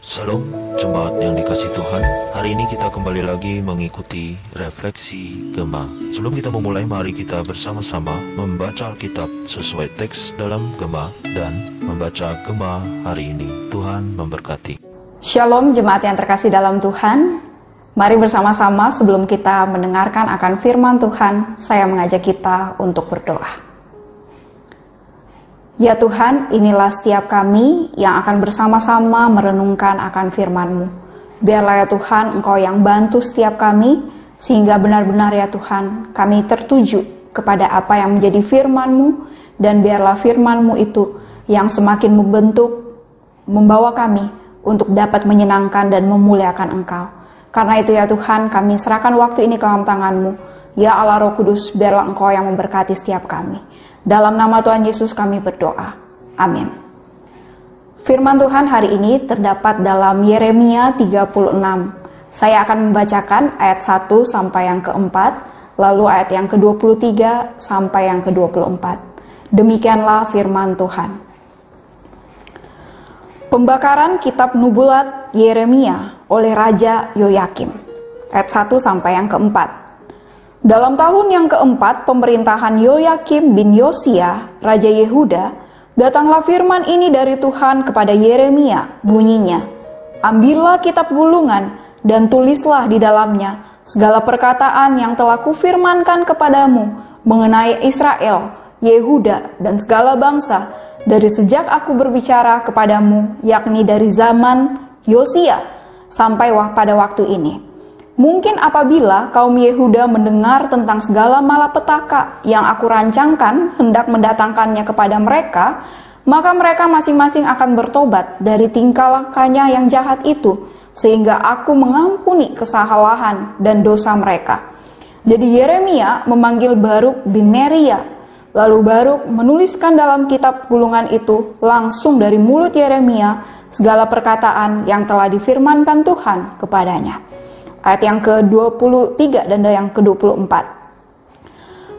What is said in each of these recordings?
Salam jemaat yang dikasih Tuhan. Hari ini kita kembali lagi mengikuti refleksi Gema Sebelum kita memulai mari kita bersama-sama membaca Alkitab sesuai teks dalam Gema Dan membaca Gema hari ini. Tuhan memberkati. Shalom jemaat yang terkasih dalam Tuhan. Mari bersama-sama sebelum kita mendengarkan akan firman Tuhan Saya mengajak kita untuk berdoa Ya Tuhan, inilah setiap kami yang akan bersama-sama merenungkan akan firman-Mu. Biarlah ya Tuhan, Engkau yang bantu setiap kami, sehingga benar-benar ya Tuhan, kami tertuju kepada apa yang menjadi firman-Mu, dan biarlah firman-Mu itu yang semakin membentuk, membawa kami untuk dapat menyenangkan dan memuliakan Engkau. Karena itu ya Tuhan, kami serahkan waktu ini ke dalam tangan-Mu. Ya Allah Roh Kudus, biarlah Engkau yang memberkati setiap kami. Dalam nama Tuhan Yesus kami berdoa. Amin. Firman Tuhan hari ini terdapat dalam Yeremia 36. Saya akan membacakan ayat 1 sampai yang keempat, lalu ayat yang ke-23 sampai yang ke-24. Demikianlah firman Tuhan. Pembakaran kitab nubulat Yeremia oleh Raja Yoyakim. Ayat 1 sampai yang keempat. Dalam tahun yang keempat pemerintahan Yoyakim bin Yosia, Raja Yehuda, datanglah firman ini dari Tuhan kepada Yeremia, bunyinya, Ambillah kitab gulungan dan tulislah di dalamnya segala perkataan yang telah kufirmankan kepadamu mengenai Israel, Yehuda, dan segala bangsa dari sejak aku berbicara kepadamu, yakni dari zaman Yosia sampai pada waktu ini Mungkin apabila kaum Yehuda mendengar tentang segala malapetaka yang aku rancangkan hendak mendatangkannya kepada mereka, maka mereka masing-masing akan bertobat dari tingkah lakunya yang jahat itu, sehingga aku mengampuni kesalahan dan dosa mereka. Jadi Yeremia memanggil Baruk bin Neria, lalu Baruk menuliskan dalam kitab gulungan itu langsung dari mulut Yeremia segala perkataan yang telah difirmankan Tuhan kepadanya ayat yang ke-23 dan yang ke-24.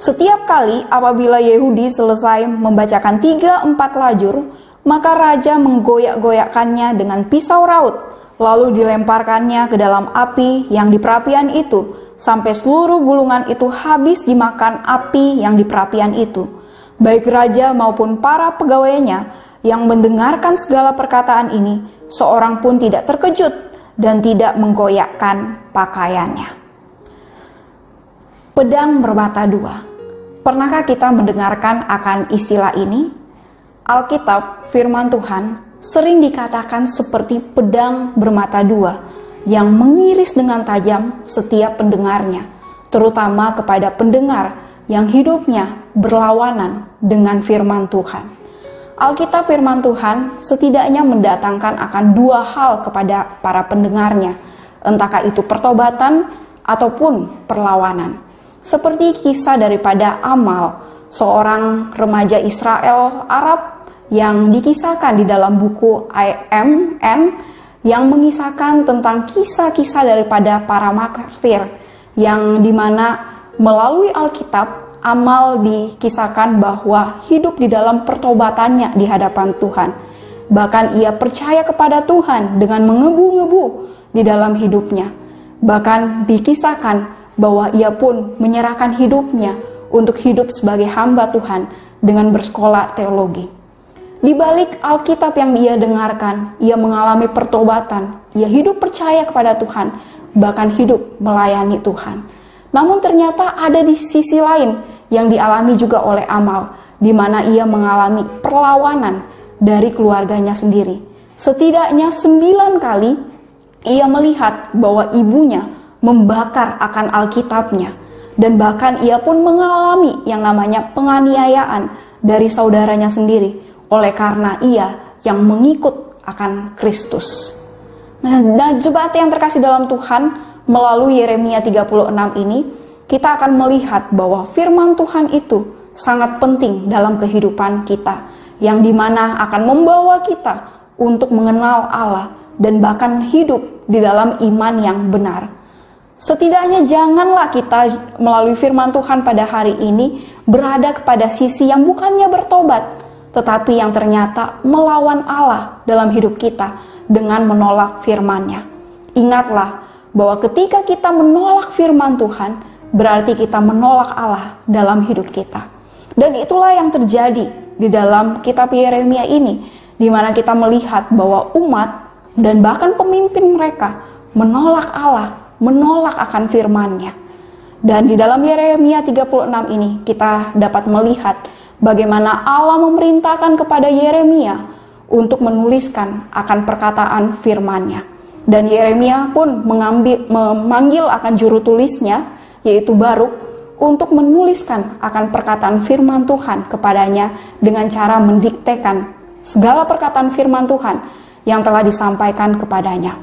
Setiap kali apabila Yehudi selesai membacakan tiga empat lajur, maka raja menggoyak-goyakkannya dengan pisau raut, lalu dilemparkannya ke dalam api yang di perapian itu, sampai seluruh gulungan itu habis dimakan api yang di perapian itu. Baik raja maupun para pegawainya yang mendengarkan segala perkataan ini, seorang pun tidak terkejut dan tidak menggoyakkan pakaiannya. Pedang bermata dua. Pernahkah kita mendengarkan akan istilah ini? Alkitab, firman Tuhan, sering dikatakan seperti pedang bermata dua yang mengiris dengan tajam setiap pendengarnya, terutama kepada pendengar yang hidupnya berlawanan dengan firman Tuhan. Alkitab firman Tuhan setidaknya mendatangkan akan dua hal kepada para pendengarnya, entahkah itu pertobatan ataupun perlawanan. Seperti kisah daripada Amal, seorang remaja Israel Arab yang dikisahkan di dalam buku IMN yang mengisahkan tentang kisah-kisah daripada para martir yang di mana melalui Alkitab Amal dikisahkan bahwa hidup di dalam pertobatannya di hadapan Tuhan. Bahkan ia percaya kepada Tuhan dengan mengebu-ngebu di dalam hidupnya. Bahkan dikisahkan bahwa ia pun menyerahkan hidupnya untuk hidup sebagai hamba Tuhan dengan bersekolah teologi. Di balik Alkitab yang ia dengarkan, ia mengalami pertobatan, ia hidup percaya kepada Tuhan, bahkan hidup melayani Tuhan. Namun ternyata ada di sisi lain yang dialami juga oleh Amal, di mana ia mengalami perlawanan dari keluarganya sendiri. Setidaknya sembilan kali ia melihat bahwa ibunya membakar akan Alkitabnya, dan bahkan ia pun mengalami yang namanya penganiayaan dari saudaranya sendiri oleh karena ia yang mengikut akan Kristus. Nah, nah jemaat yang terkasih dalam Tuhan, melalui Yeremia 36 ini, kita akan melihat bahwa firman Tuhan itu sangat penting dalam kehidupan kita, yang di mana akan membawa kita untuk mengenal Allah dan bahkan hidup di dalam iman yang benar. Setidaknya janganlah kita melalui firman Tuhan pada hari ini berada kepada sisi yang bukannya bertobat, tetapi yang ternyata melawan Allah dalam hidup kita dengan menolak firman-Nya. Ingatlah bahwa ketika kita menolak firman Tuhan, berarti kita menolak Allah dalam hidup kita. Dan itulah yang terjadi di dalam kitab Yeremia ini, di mana kita melihat bahwa umat dan bahkan pemimpin mereka menolak Allah, menolak akan firman-Nya. Dan di dalam Yeremia 36 ini kita dapat melihat bagaimana Allah memerintahkan kepada Yeremia untuk menuliskan akan perkataan firman-Nya. Dan Yeremia pun mengambil, memanggil akan juru tulisnya, yaitu Baruk, untuk menuliskan akan perkataan firman Tuhan kepadanya dengan cara mendiktekan segala perkataan firman Tuhan yang telah disampaikan kepadanya.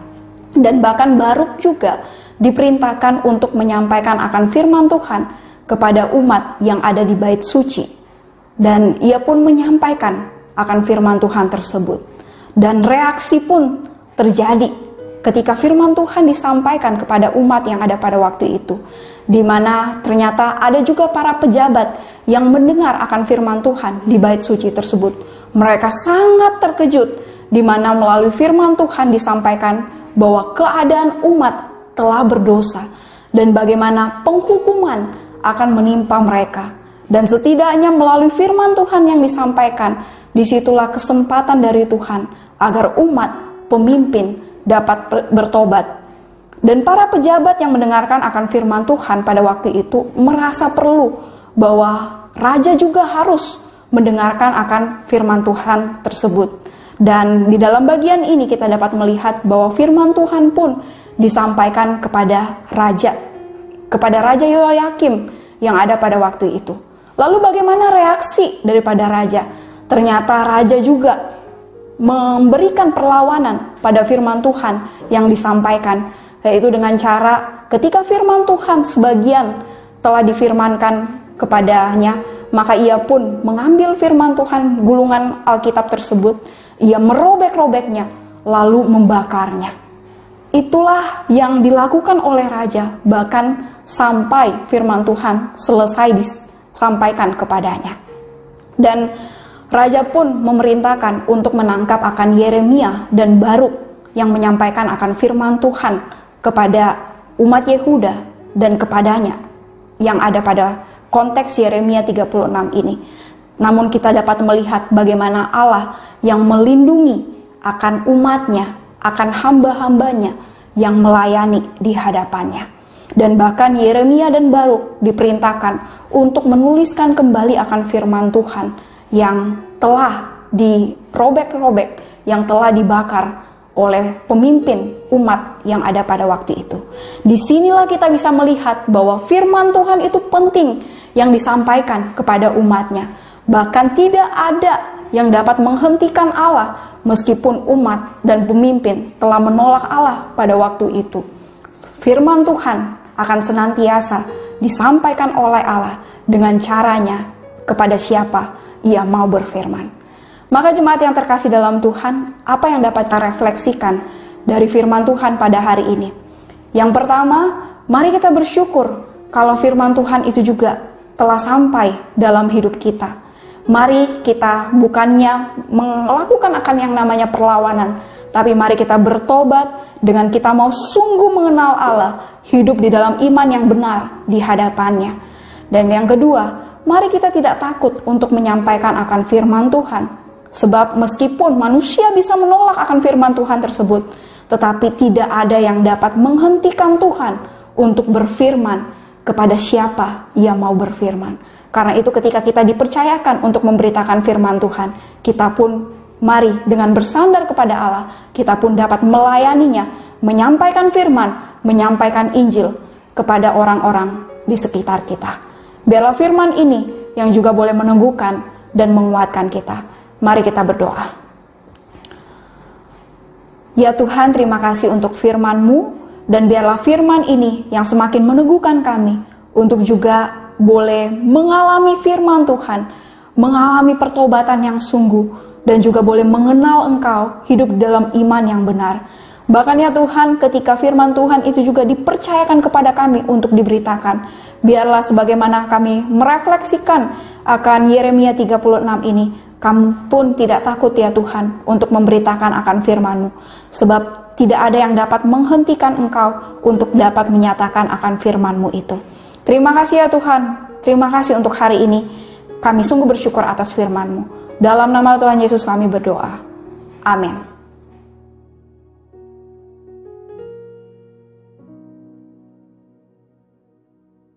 Dan bahkan Baruk juga diperintahkan untuk menyampaikan akan firman Tuhan kepada umat yang ada di bait suci. Dan ia pun menyampaikan akan firman Tuhan tersebut. Dan reaksi pun terjadi ketika firman Tuhan disampaikan kepada umat yang ada pada waktu itu di mana ternyata ada juga para pejabat yang mendengar akan firman Tuhan di bait suci tersebut. Mereka sangat terkejut di mana melalui firman Tuhan disampaikan bahwa keadaan umat telah berdosa dan bagaimana penghukuman akan menimpa mereka. Dan setidaknya melalui firman Tuhan yang disampaikan, di situlah kesempatan dari Tuhan agar umat pemimpin dapat bertobat dan para pejabat yang mendengarkan akan firman Tuhan pada waktu itu merasa perlu bahwa raja juga harus mendengarkan akan firman Tuhan tersebut. Dan di dalam bagian ini kita dapat melihat bahwa firman Tuhan pun disampaikan kepada raja, kepada Raja Yoyakim yang ada pada waktu itu. Lalu bagaimana reaksi daripada raja? Ternyata raja juga memberikan perlawanan pada firman Tuhan yang disampaikan yaitu dengan cara ketika firman Tuhan sebagian telah difirmankan kepadanya, maka ia pun mengambil firman Tuhan gulungan Alkitab tersebut, ia merobek-robeknya lalu membakarnya. Itulah yang dilakukan oleh raja, bahkan sampai firman Tuhan selesai disampaikan kepadanya. Dan raja pun memerintahkan untuk menangkap akan Yeremia dan Baruk yang menyampaikan akan firman Tuhan kepada umat Yehuda dan kepadanya yang ada pada konteks Yeremia 36 ini. Namun kita dapat melihat bagaimana Allah yang melindungi akan umatnya, akan hamba-hambanya yang melayani di hadapannya. Dan bahkan Yeremia dan Baruk diperintahkan untuk menuliskan kembali akan firman Tuhan yang telah dirobek-robek, yang telah dibakar oleh pemimpin umat yang ada pada waktu itu. Di sinilah kita bisa melihat bahwa firman Tuhan itu penting yang disampaikan kepada umatnya. Bahkan tidak ada yang dapat menghentikan Allah meskipun umat dan pemimpin telah menolak Allah pada waktu itu. Firman Tuhan akan senantiasa disampaikan oleh Allah dengan caranya kepada siapa ia mau berfirman. Maka jemaat yang terkasih dalam Tuhan, apa yang dapat kita refleksikan dari firman Tuhan pada hari ini? Yang pertama, mari kita bersyukur kalau firman Tuhan itu juga telah sampai dalam hidup kita. Mari kita bukannya melakukan akan yang namanya perlawanan, tapi mari kita bertobat dengan kita mau sungguh mengenal Allah, hidup di dalam iman yang benar di hadapannya. Dan yang kedua, mari kita tidak takut untuk menyampaikan akan firman Tuhan, Sebab meskipun manusia bisa menolak akan firman Tuhan tersebut, tetapi tidak ada yang dapat menghentikan Tuhan untuk berfirman kepada siapa ia mau berfirman. Karena itu ketika kita dipercayakan untuk memberitakan firman Tuhan, kita pun mari dengan bersandar kepada Allah, kita pun dapat melayaninya, menyampaikan firman, menyampaikan Injil kepada orang-orang di sekitar kita. Biarlah firman ini yang juga boleh meneguhkan dan menguatkan kita. Mari kita berdoa. Ya Tuhan, terima kasih untuk firman-Mu dan biarlah firman ini yang semakin meneguhkan kami untuk juga boleh mengalami firman Tuhan, mengalami pertobatan yang sungguh dan juga boleh mengenal Engkau hidup dalam iman yang benar. Bahkan ya Tuhan, ketika firman Tuhan itu juga dipercayakan kepada kami untuk diberitakan, biarlah sebagaimana kami merefleksikan akan Yeremia 36 ini, Kamu pun tidak takut ya Tuhan untuk memberitakan akan firman-Mu, sebab tidak ada yang dapat menghentikan Engkau untuk dapat menyatakan akan firman-Mu itu. Terima kasih ya Tuhan, terima kasih untuk hari ini. Kami sungguh bersyukur atas firman-Mu. Dalam nama Tuhan Yesus kami berdoa. Amin.